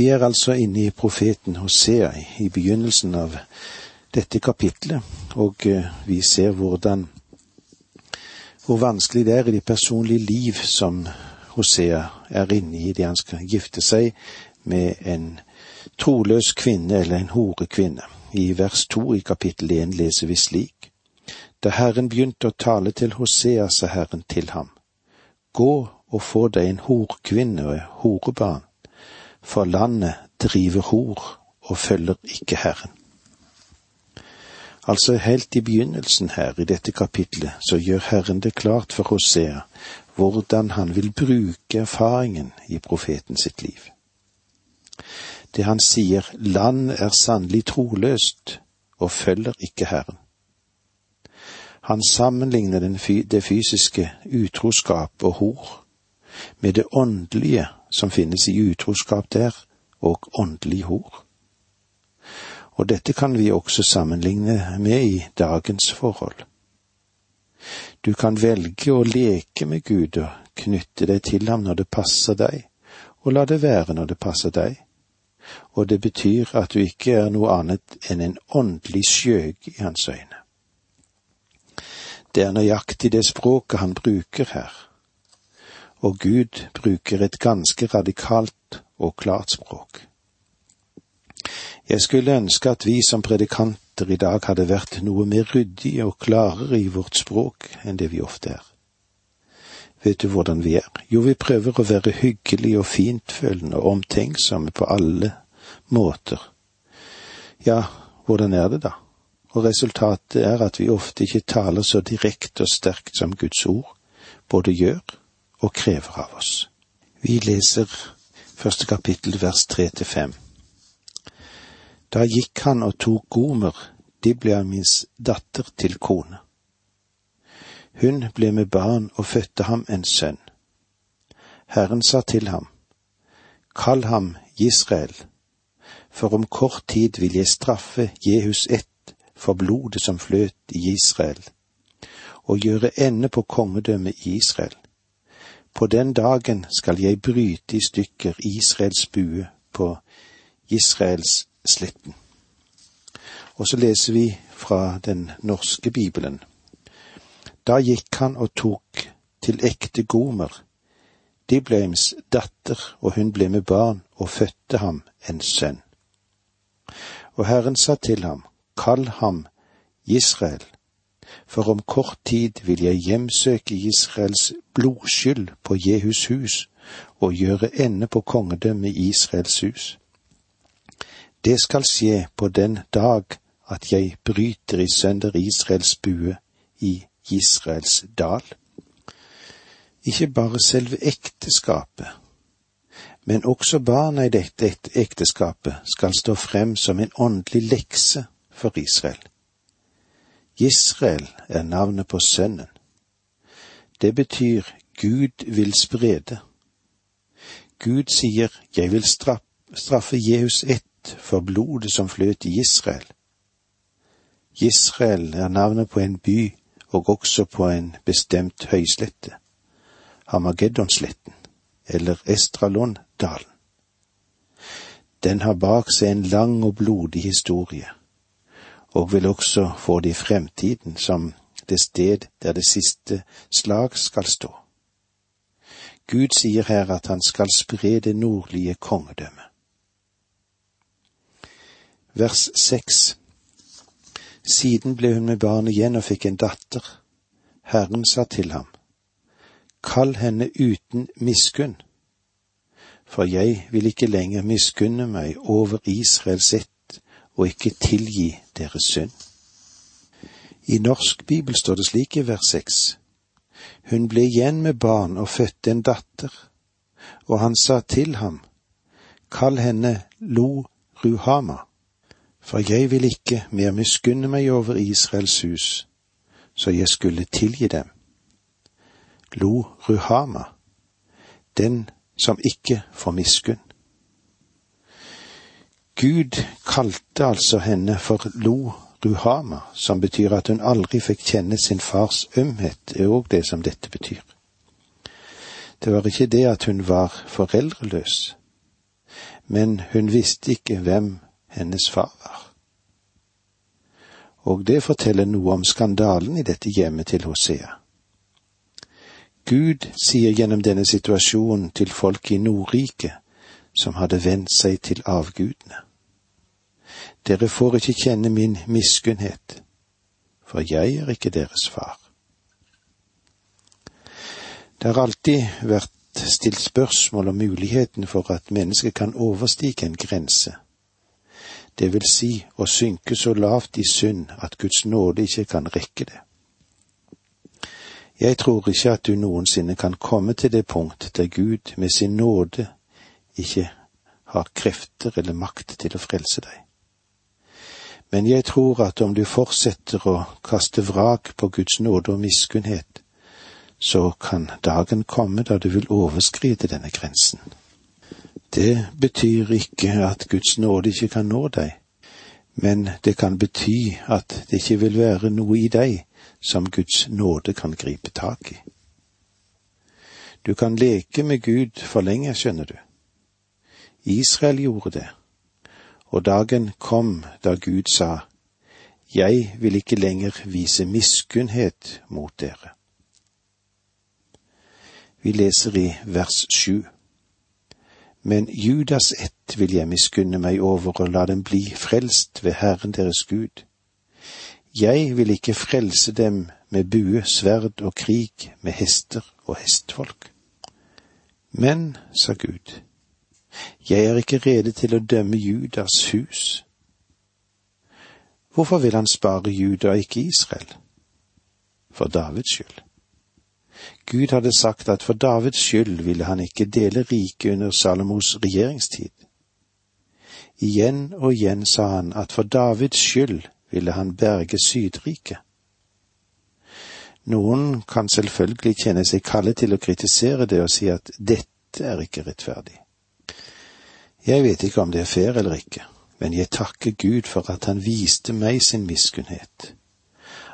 Vi er altså inne i profeten Hosea i begynnelsen av dette kapitlet, og eh, vi ser hvordan hvor vanskelig det er i det personlige liv som Hosea er inne i det han skal gifte seg med en troløs kvinne eller en horekvinne. I vers to i kapittel én leser vi slik. Da Herren begynte å tale til Hosea, sa Herren til ham, Gå og få deg en horkvinne og horebarn, for landet driver hor og følger ikke Herren. Altså helt i begynnelsen her i dette kapitlet så gjør Herren det klart for Hosea hvordan han vil bruke erfaringen i profeten sitt liv. Det han sier, land er sannelig troløst og følger ikke Herren. Han sammenligner det fysiske utroskap og hor med det åndelige som finnes i utroskap der, og åndelig hor. Og dette kan vi også sammenligne med i dagens forhold. Du kan velge å leke med Gud og knytte deg til ham når det passer deg, og la det være når det passer deg. Og det betyr at du ikke er noe annet enn en åndelig skjøg i hans øyne. Det er nøyaktig det språket han bruker her, og Gud bruker et ganske radikalt og klart språk. Jeg skulle ønske at vi som predikanter i dag hadde vært noe mer ryddige og klarere i vårt språk enn det vi ofte er. Vet du hvordan vi er? Jo, vi prøver å være hyggelige og fintfølende og omtenksomme på alle måter. Ja, hvordan er det da? Og resultatet er at vi ofte ikke taler så direkte og sterkt som Guds ord både gjør og krever av oss. Vi leser første kapittel vers tre til fem. Da gikk han og tok Gomer, Dibliamins datter, til kone. Hun ble med barn og fødte ham en sønn. Herren sa til ham, Kall ham Israel, for om kort tid vil jeg straffe Jehus ett for blodet som fløt i Israel, og gjøre ende på kongedømmet i Israel. På den dagen skal jeg bryte i stykker Israels bue på Israels slitten. Og så leser vi fra den norske bibelen. Da gikk han og tok til ekte Gomer, Dibleims datter, og hun ble med barn og fødte ham en sønn. Og Herren sa til ham, Kall ham Israel, for om kort tid vil jeg hjemsøke Israels blodskyld på Jehus hus og gjøre ende på kongedømmet Israels hus. Det skal skje på den dag at jeg bryter i sønder Israels bue i Israels dal. Ikke bare selve ekteskapet, men også barna i dette ekteskapet skal stå frem som en åndelig lekse for Israel. Israel er navnet på sønnen. Det betyr Gud vil sprede. Gud sier jeg vil straffe Jehus ett for blodet som fløt i Israel. Israel er navnet på en by og også på en bestemt høyslette, Hamageddonsletten, eller Estralondalen. Den har bak seg en lang og blodig historie og vil også få det i fremtiden som det sted der det siste slag skal stå. Gud sier her at han skal spre det nordlige kongedømmet. Vers seks Siden ble hun med barn igjen og fikk en datter. Herren sa til ham, Kall henne uten miskunn, for jeg vil ikke lenger miskunne meg over Israels ett og ikke tilgi deres synd. I norsk bibel står det slik i vers seks. Hun ble igjen med barn og fødte en datter, og han sa til ham, Kall henne Lo Ruhama, for jeg vil ikke mer miskunne meg over Israels hus, så jeg skulle tilgi dem. Lo Ruhama, den som ikke får miskunn. Gud kalte altså henne for Lo Ruhama, som betyr at hun aldri fikk kjenne sin fars ømhet, er òg det som dette betyr. Det var ikke det at hun var foreldreløs, men hun visste ikke hvem hennes far var. Og det forteller noe om skandalen i dette hjemmet til Hosea. Gud sier gjennom denne situasjonen til folk i Nordriket som hadde vendt seg til avgudene. Dere får ikke kjenne min miskunnhet, for jeg er ikke deres far. Det har alltid vært stilt spørsmål om muligheten for at mennesket kan overstige en grense, det vil si å synke så lavt i synd at Guds nåde ikke kan rekke det. Jeg tror ikke at du noensinne kan komme til det punkt der Gud med sin nåde ikke har krefter eller makt til å frelse deg. Men jeg tror at om du fortsetter å kaste vrak på Guds nåde og miskunnhet, så kan dagen komme da du vil overskride denne grensen. Det betyr ikke at Guds nåde ikke kan nå deg, men det kan bety at det ikke vil være noe i deg som Guds nåde kan gripe tak i. Du kan leke med Gud for lenge, skjønner du. Israel gjorde det, og dagen kom da Gud sa, Jeg vil ikke lenger vise miskunnhet mot dere. Vi leser i vers sju. Men Judas ett vil jeg miskunne meg over og la dem bli frelst ved Herren deres Gud jeg vil ikke frelse dem med bue, sverd og krig, med hester og hestfolk. Men, sa Gud, jeg er ikke rede til å dømme Judas hus. Hvorfor vil han spare Juda, ikke Israel? For Davids skyld. Gud hadde sagt at for Davids skyld ville han ikke dele riket under Salomos regjeringstid. Igjen og igjen sa han at for Davids skyld ville han berge Sydriket. Noen kan selvfølgelig kjenne seg kallet til å kritisere det og si at dette er ikke rettferdig. Jeg vet ikke om det er fair eller ikke, men jeg takker Gud for at han viste meg sin miskunnhet,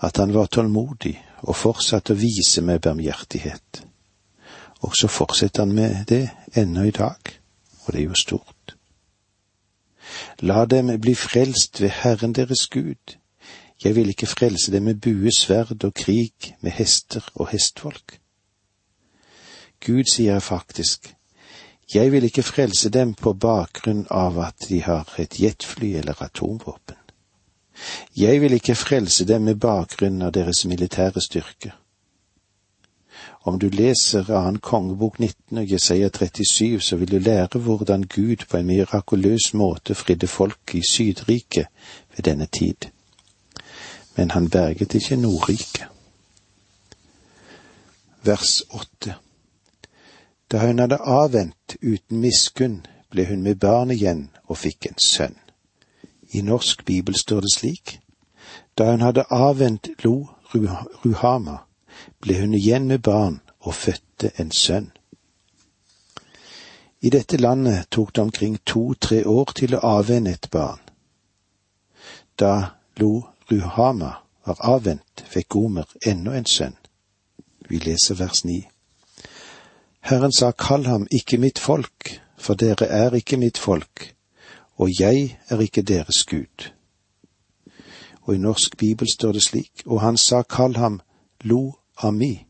at han var tålmodig og fortsatte å vise meg barmhjertighet. Og så fortsetter han med det ennå i dag, og det er jo stort. La dem bli frelst ved Herren deres Gud. Jeg vil ikke frelse dem med bue, sverd og krig, med hester og hestfolk. Gud sier faktisk, jeg vil ikke frelse dem på bakgrunn av at de har et jetfly eller atomvåpen. Jeg vil ikke frelse dem med bakgrunn av deres militære styrke. Om du leser annen kongebok 19 og Jesaja 37, så vil du lære hvordan Gud på en mirakuløs måte fridde folk i Sydriket ved denne tid. Men han berget ikke Nordriket. Vers åtte. Da hun hadde avvent uten miskunn, ble hun med barn igjen og fikk en sønn. I norsk bibel står det slik. Da hun hadde avvent lo Ruhama, ble hun igjen med barn og fødte en sønn. I dette landet tok det omkring to–tre år til å avvenne et barn. Da Lo Ruhama var avvent, fikk Gomer ennå en sønn. Vi leser vers ni. Herren sa, kall ham ikke mitt folk, for dere er ikke mitt folk, og jeg er ikke deres Gud. Og i norsk bibel står det slik, og han sa, kall ham Lo Ami,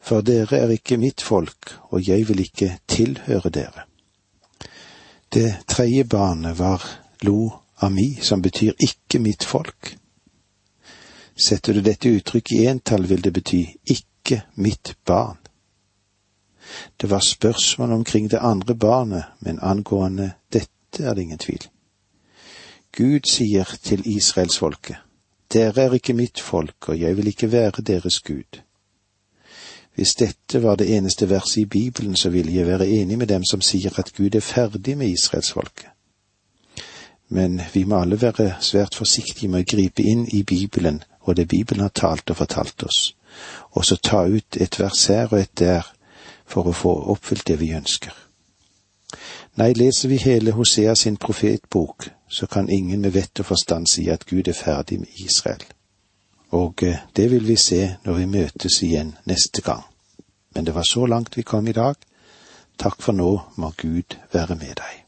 for dere er ikke mitt folk, og jeg vil ikke tilhøre dere. Det tredje barnet var Lo Ami, som betyr ikke mitt folk. Setter du dette uttrykket i entall, vil det bety ikke mitt barn. Det var spørsmål omkring det andre barnet, men angående dette er det ingen tvil. Gud sier til israelsfolket, Dere er ikke mitt folk, og jeg vil ikke være deres Gud. Hvis dette var det eneste verset i Bibelen, så ville jeg være enig med dem som sier at Gud er ferdig med israelsfolket. Men vi må alle være svært forsiktige med å gripe inn i Bibelen og det Bibelen har talt og fortalt oss, og så ta ut et vers her og et der for å få oppfylt det vi ønsker. Nei, leser vi hele Hosea sin profetbok, så kan ingen med vett og forstand si at Gud er ferdig med Israel. Og eh, det vil vi se når vi møtes igjen neste gang. Men det var så langt vi kom i dag. Takk for nå, må Gud være med deg.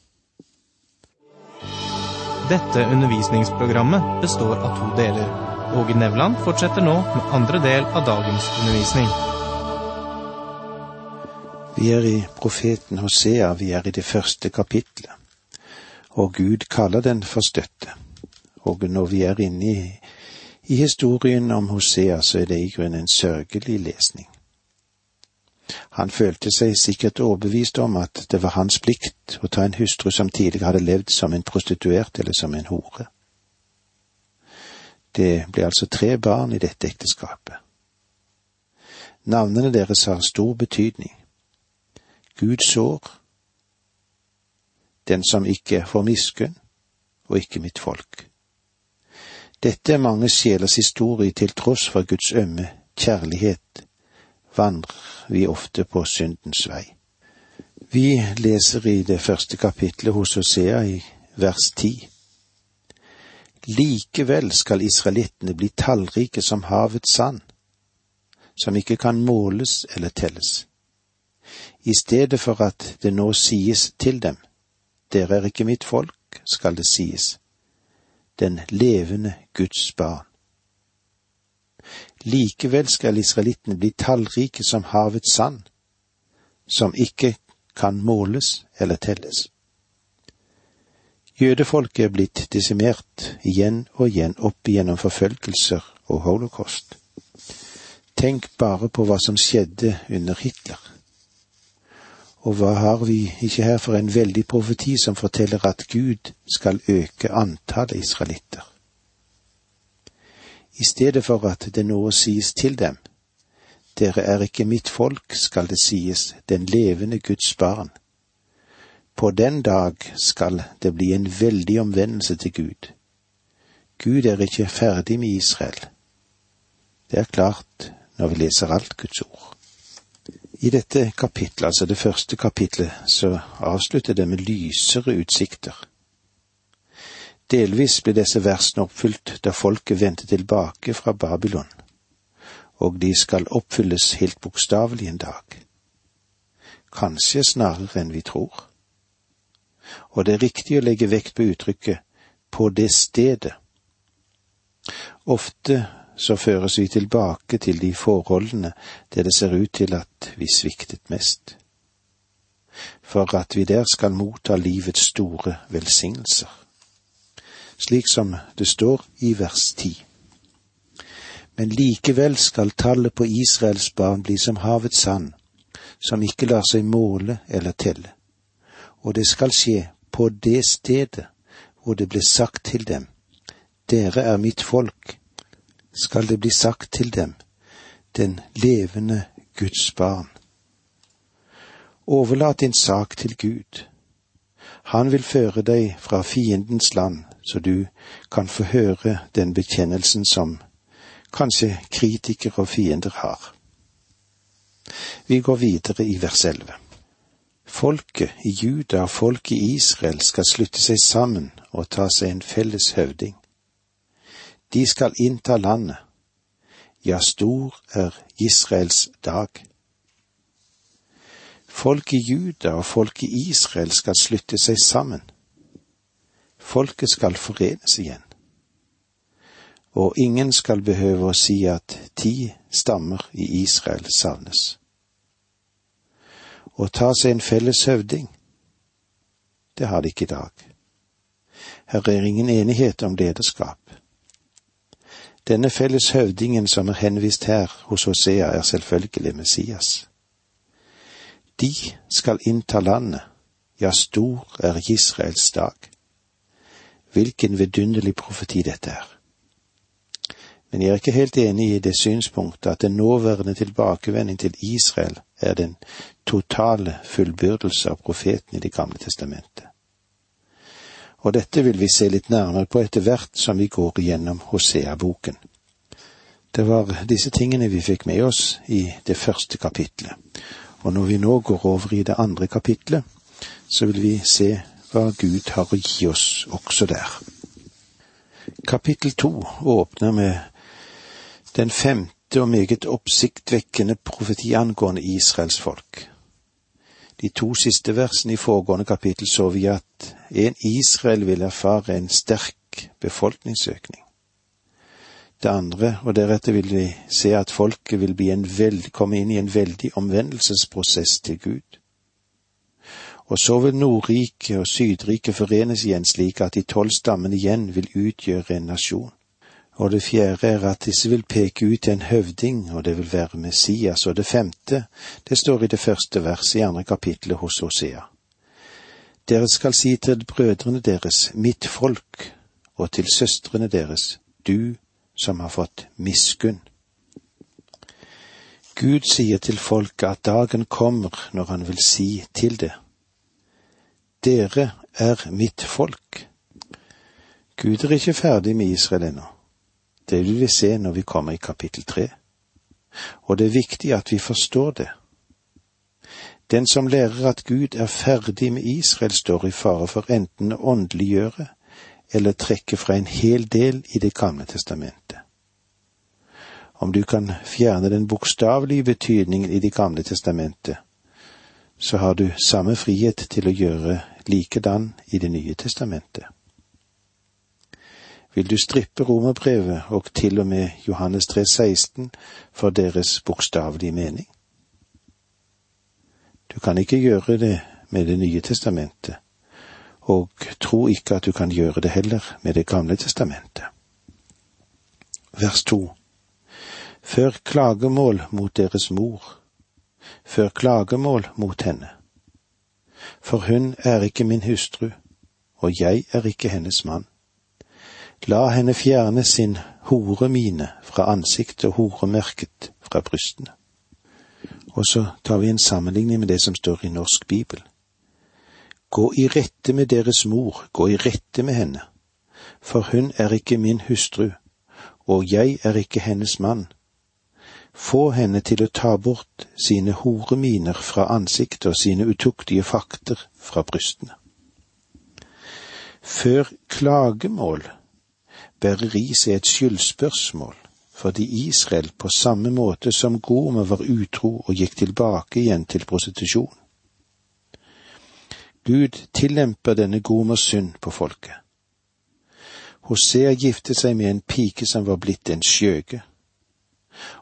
Dette undervisningsprogrammet består av to deler. Åge Nevland fortsetter nå med andre del av dagens undervisning. Vi er i profeten Hosea, vi er i det første kapitlet, og Gud kaller den for støtte. Og når vi er inne i, i historien om Hosea, så er det i grunnen en sørgelig lesning. Han følte seg sikkert overbevist om at det var hans plikt å ta en hustru som tidligere hadde levd som en prostituert eller som en hore. Det ble altså tre barn i dette ekteskapet. Navnene deres har stor betydning. Gud sår, den som ikke får miskunn, og ikke mitt folk. Dette er mange sjelers historie til tross for Guds ømme kjærlighet vandrer vi ofte på syndens vei. Vi leser i det første kapitlet hos Hosea i vers ti. Likevel skal israelittene bli tallrike som havets sand, som ikke kan måles eller telles. I stedet for at det nå sies til dem, dere er ikke mitt folk, skal det sies, den levende Guds barn. Likevel skal israelittene bli tallrike som havets sand, som ikke kan måles eller telles. Jødefolket er blitt desimert igjen og igjen opp igjennom forfølgelser og holocaust. Tenk bare på hva som skjedde under Hitler. Og hva har vi ikke her for en veldig profeti som forteller at Gud skal øke antallet israelitter? i stedet for at det nå sies til dem, Dere er ikke mitt folk, skal det sies, den levende Guds barn. På den dag skal det bli en veldig omvendelse til Gud. Gud er ikke ferdig med Israel. Det er klart når vi leser alt Guds ord. I dette kapitlet, altså det første kapitlet, så avslutter det med lysere utsikter. Delvis ble disse versene oppfylt da folket vendte tilbake fra Babylon, og de skal oppfylles helt bokstavelig en dag. Kanskje snarere enn vi tror. Og det er riktig å legge vekt på uttrykket på det stedet. Ofte så føres vi tilbake til de forholdene der det ser ut til at vi sviktet mest, for at vi der skal motta livets store velsignelser slik som det står i vers ti. Men likevel skal tallet på Israels barn bli som havets sand, som ikke lar seg måle eller telle. Og det skal skje på det stedet hvor det ble sagt til dem, Dere er mitt folk, skal det bli sagt til dem, den levende Guds barn. Overlat din sak til Gud. Han vil føre deg fra fiendens land så du kan få høre den bekjennelsen som kanskje kritikere og fiender har. Vi går videre i vers 11. Folket i Juda og folket i Israel skal slutte seg sammen og ta seg en felles høvding. De skal innta landet. Ja, stor er Israels dag. Folk i Juda og folk i Israel skal slutte seg sammen Folket skal forenes igjen. Og ingen skal behøve å si at ti stammer i Israel savnes. Å ta seg en felles høvding, det har de ikke i dag. Her er ingen enighet om lederskap. Denne felles høvdingen som er henvist her hos Hosea, er selvfølgelig Messias. De skal innta landet, ja, stor er Israels dag. Hvilken vidunderlig profeti dette er. Men jeg er ikke helt enig i det synspunktet at den nåværende tilbakevending til Israel er den totale fullbyrdelse av profeten i Det gamle testamentet. Og dette vil vi se litt nærmere på etter hvert som vi går igjennom Hosea-boken. Det var disse tingene vi fikk med oss i det første kapitlet. Og når vi nå går over i det andre kapitlet, så vil vi se hva Gud har å gi oss også der. Kapittel to åpner med den femte og meget oppsiktvekkende profeti angående Israels folk. De to siste versene i foregående kapittel så vi at en Israel vil erfare en sterk befolkningsøkning. Det andre, og deretter vil vi se at folket vil veld, komme inn i en veldig omvendelsesprosess til Gud. Og så vil Nordriket og Sydriket forenes igjen slik at de tolv stammene igjen vil utgjøre en nasjon. Og det fjerde er at disse vil peke ut en høvding, og det vil være Messias. Og det femte, det står i det første verset i andre kapittelet hos Hosea. Dere skal si til brødrene deres, mitt folk, og til søstrene deres, du som har fått miskunn. Gud sier til folket at dagen kommer når han vil si til det. Dere er mitt folk. Gud er ikke ferdig med Israel ennå. Det vil vi se når vi kommer i kapittel tre. Og det er viktig at vi forstår det. Den som lærer at Gud er ferdig med Israel, står i fare for enten å åndeliggjøre eller trekke fra en hel del i Det gamle testamentet. Om du kan fjerne den bokstavelige betydningen i Det gamle testamentet, så har du samme frihet til å gjøre likedan i Det nye testamentet vil du strippe romerbrevet og til og med Johannes 3,16 for deres bokstavelige mening. Du kan ikke gjøre det med Det nye testamentet, og tro ikke at du kan gjøre det heller med Det gamle testamentet. Vers to Før klagemål mot deres mor, før klagemål mot henne. For hun er ikke min hustru, og jeg er ikke hennes mann La henne fjerne sin horemine fra ansiktet og horemerket fra brystene. Og så tar vi en sammenligning med det som står i Norsk Bibel. Gå i rette med deres mor, gå i rette med henne, for hun er ikke min hustru, og jeg er ikke hennes mann. Få henne til å ta bort sine horeminer fra ansiktet og sine utuktige fakter fra brystene. Før klagemål bærer i seg et skyldspørsmål, fordi Israel på samme måte som Gomer var utro og gikk tilbake igjen til prostitusjon. Gud tillemper denne Gormers synd på folket. Hosea giftet seg med en pike som var blitt en skjøge,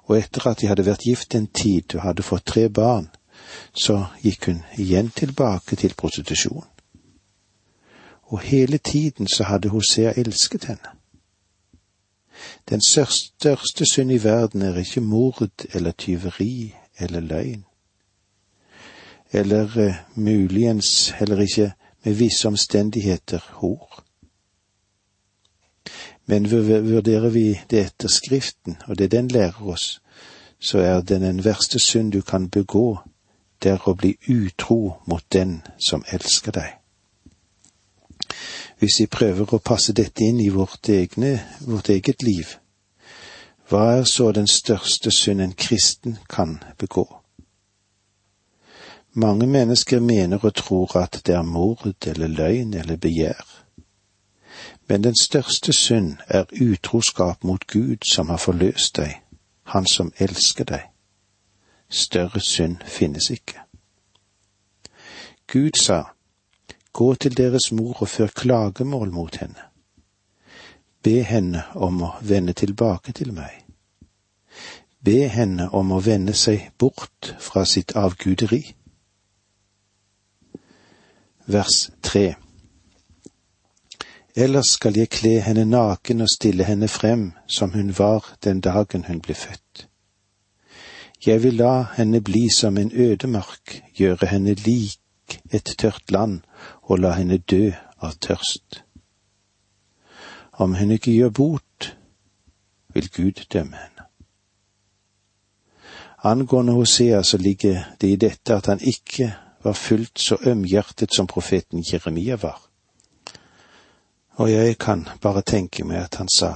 og etter at de hadde vært gift en tid og hadde fått tre barn, så gikk hun igjen tilbake til prostitusjon. Og hele tiden så hadde Hosea elsket henne. Den største synd i verden er ikke mord eller tyveri eller løgn. Eller eh, muligens heller ikke med visse omstendigheter hor. Men vurderer vi det etter Skriften, og det den lærer oss, så er den den verste synd du kan begå, det er å bli utro mot den som elsker deg hvis vi prøver å passe dette inn i vårt, egne, vårt eget liv, hva er så den største synd en kristen kan begå? Mange mennesker mener og tror at det er mord eller løgn eller begjær. Men den største synd er utroskap mot Gud som har forløst deg, Han som elsker deg. Større synd finnes ikke. Gud sa, Gå til deres mor og før klagemål mot henne. Be henne om å vende tilbake til meg. Be henne om å vende seg bort fra sitt avguderi. Vers tre Ellers skal jeg kle henne naken og stille henne frem som hun var den dagen hun ble født. Jeg vil la henne bli som en ødemark, gjøre henne lik et tørt land og la henne dø av tørst. Om hun ikke gjør bot, vil Gud dømme henne. Angående Hosea så ligger det i dette at han ikke var fullt så ømhjertet som profeten Jeremia var. Og jeg kan bare tenke meg at han sa,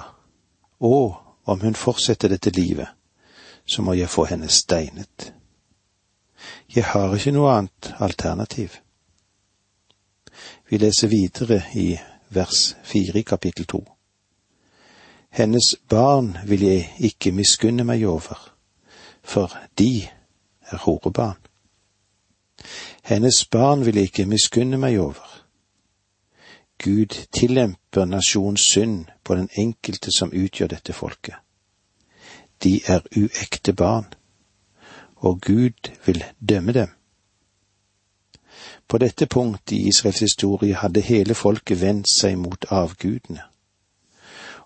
Å, om hun fortsetter dette livet, så må jeg få henne steinet. Jeg har ikke noe annet alternativ. Vi leser videre i vers fire i kapittel to. Hennes barn vil jeg ikke miskunne meg over, for de er horebarn. Hennes barn vil jeg ikke miskunne meg over. Gud tillemper nasjonens synd på den enkelte som utgjør dette folket. De er uekte barn, og Gud vil dømme dem. På dette punkt i Israels historie hadde hele folket vendt seg mot avgudene,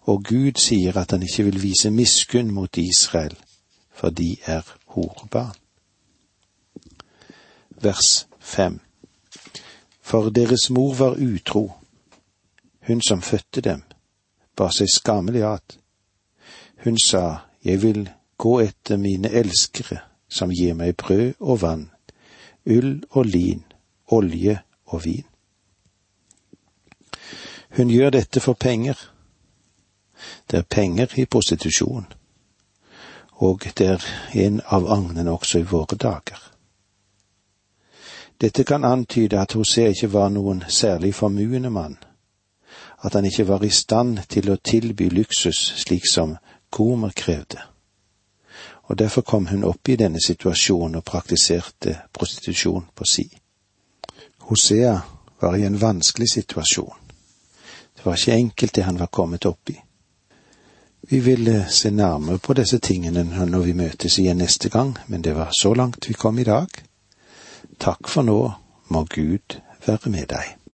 og Gud sier at han ikke vil vise miskunn mot Israel, for de er horebarn. Vers fem For deres mor var utro, hun som fødte dem, bar seg skammelig at. Hun sa, Jeg vil gå etter mine elskere, som gir meg brød og vann, ull og lin, olje og vin. Hun gjør dette for penger. Det er penger i prostitusjon, og det er en av agnene også i våre dager. Dette kan antyde at Hosea ikke var noen særlig formuende mann, at han ikke var i stand til å tilby luksus slik som Gomer krevde. Og derfor kom hun opp i denne situasjonen og praktiserte prostitusjon på si. Hosea var i en vanskelig situasjon. Det var ikke enkelt det han var kommet opp i. Vi vil eh, se nærmere på disse tingene når vi møtes igjen neste gang, men det var så langt vi kom i dag. Takk for nå, må Gud være med deg.